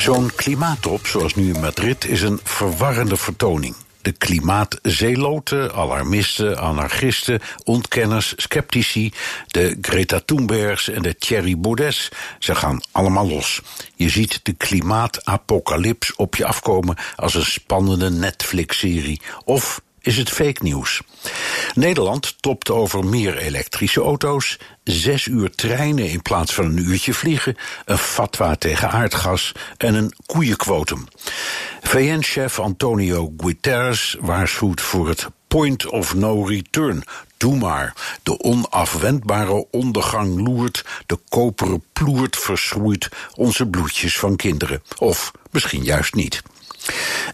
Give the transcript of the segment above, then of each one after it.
Zo'n klimaattop zoals nu in Madrid is een verwarrende vertoning. De klimaatzeeloten, alarmisten, anarchisten, ontkenners, sceptici, de Greta Thunbergs en de Thierry Baudets, ze gaan allemaal los. Je ziet de klimaatapocalyps op je afkomen als een spannende Netflix-serie. Of is het fake nieuws. Nederland topt over meer elektrische auto's, zes uur treinen in plaats van een uurtje vliegen, een fatwa tegen aardgas en een koeienquotum. VN-chef Antonio Guterres waarschuwt voor het point of no return. Doe maar. De onafwendbare ondergang loert, de koperen ploert verschroeit onze bloedjes van kinderen. Of misschien juist niet.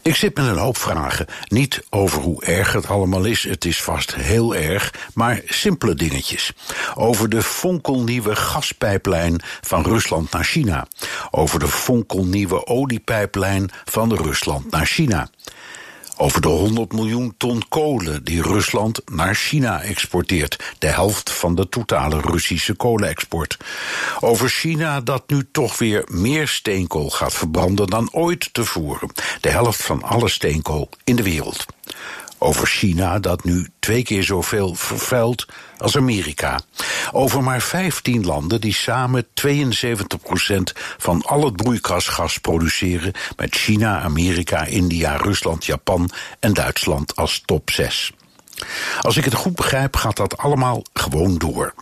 Ik zit met een hoop vragen. Niet over hoe erg het allemaal is, het is vast heel erg, maar simpele dingetjes. Over de fonkelnieuwe gaspijplijn van Rusland naar China. Over de fonkelnieuwe oliepijplijn van Rusland naar China. Over de 100 miljoen ton kolen die Rusland naar China exporteert. De helft van de totale Russische kolenexport. Over China dat nu toch weer meer steenkool gaat verbranden dan ooit tevoren. De helft van alle steenkool in de wereld over China dat nu twee keer zoveel vervuilt als Amerika. Over maar 15 landen die samen 72% van al het broeikasgas produceren, met China, Amerika, India, Rusland, Japan en Duitsland als top 6. Als ik het goed begrijp, gaat dat allemaal gewoon door.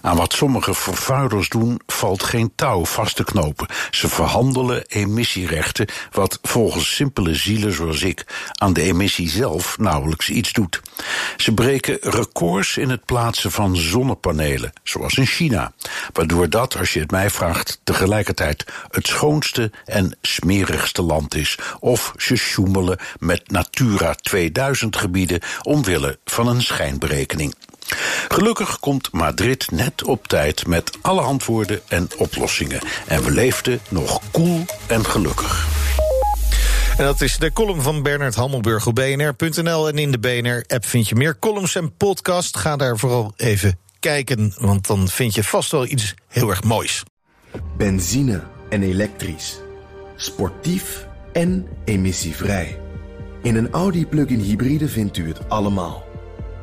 Aan wat sommige vervuilers doen, valt geen touw vast te knopen. Ze verhandelen emissierechten, wat volgens simpele zielen zoals ik aan de emissie zelf nauwelijks iets doet. Ze breken records in het plaatsen van zonnepanelen, zoals in China, waardoor dat, als je het mij vraagt, tegelijkertijd het schoonste en smerigste land is. Of ze sjoemelen met Natura 2000 gebieden omwille van een schijnberekening. Gelukkig komt Madrid net op tijd met alle antwoorden en oplossingen. En we leefden nog koel en gelukkig. En dat is de column van Bernard Hammelburg op bnr.nl. En in de BNR-app vind je meer columns en podcast. Ga daar vooral even kijken, want dan vind je vast wel iets heel erg moois. Benzine en elektrisch. Sportief en emissievrij. In een Audi plug-in hybride vindt u het allemaal.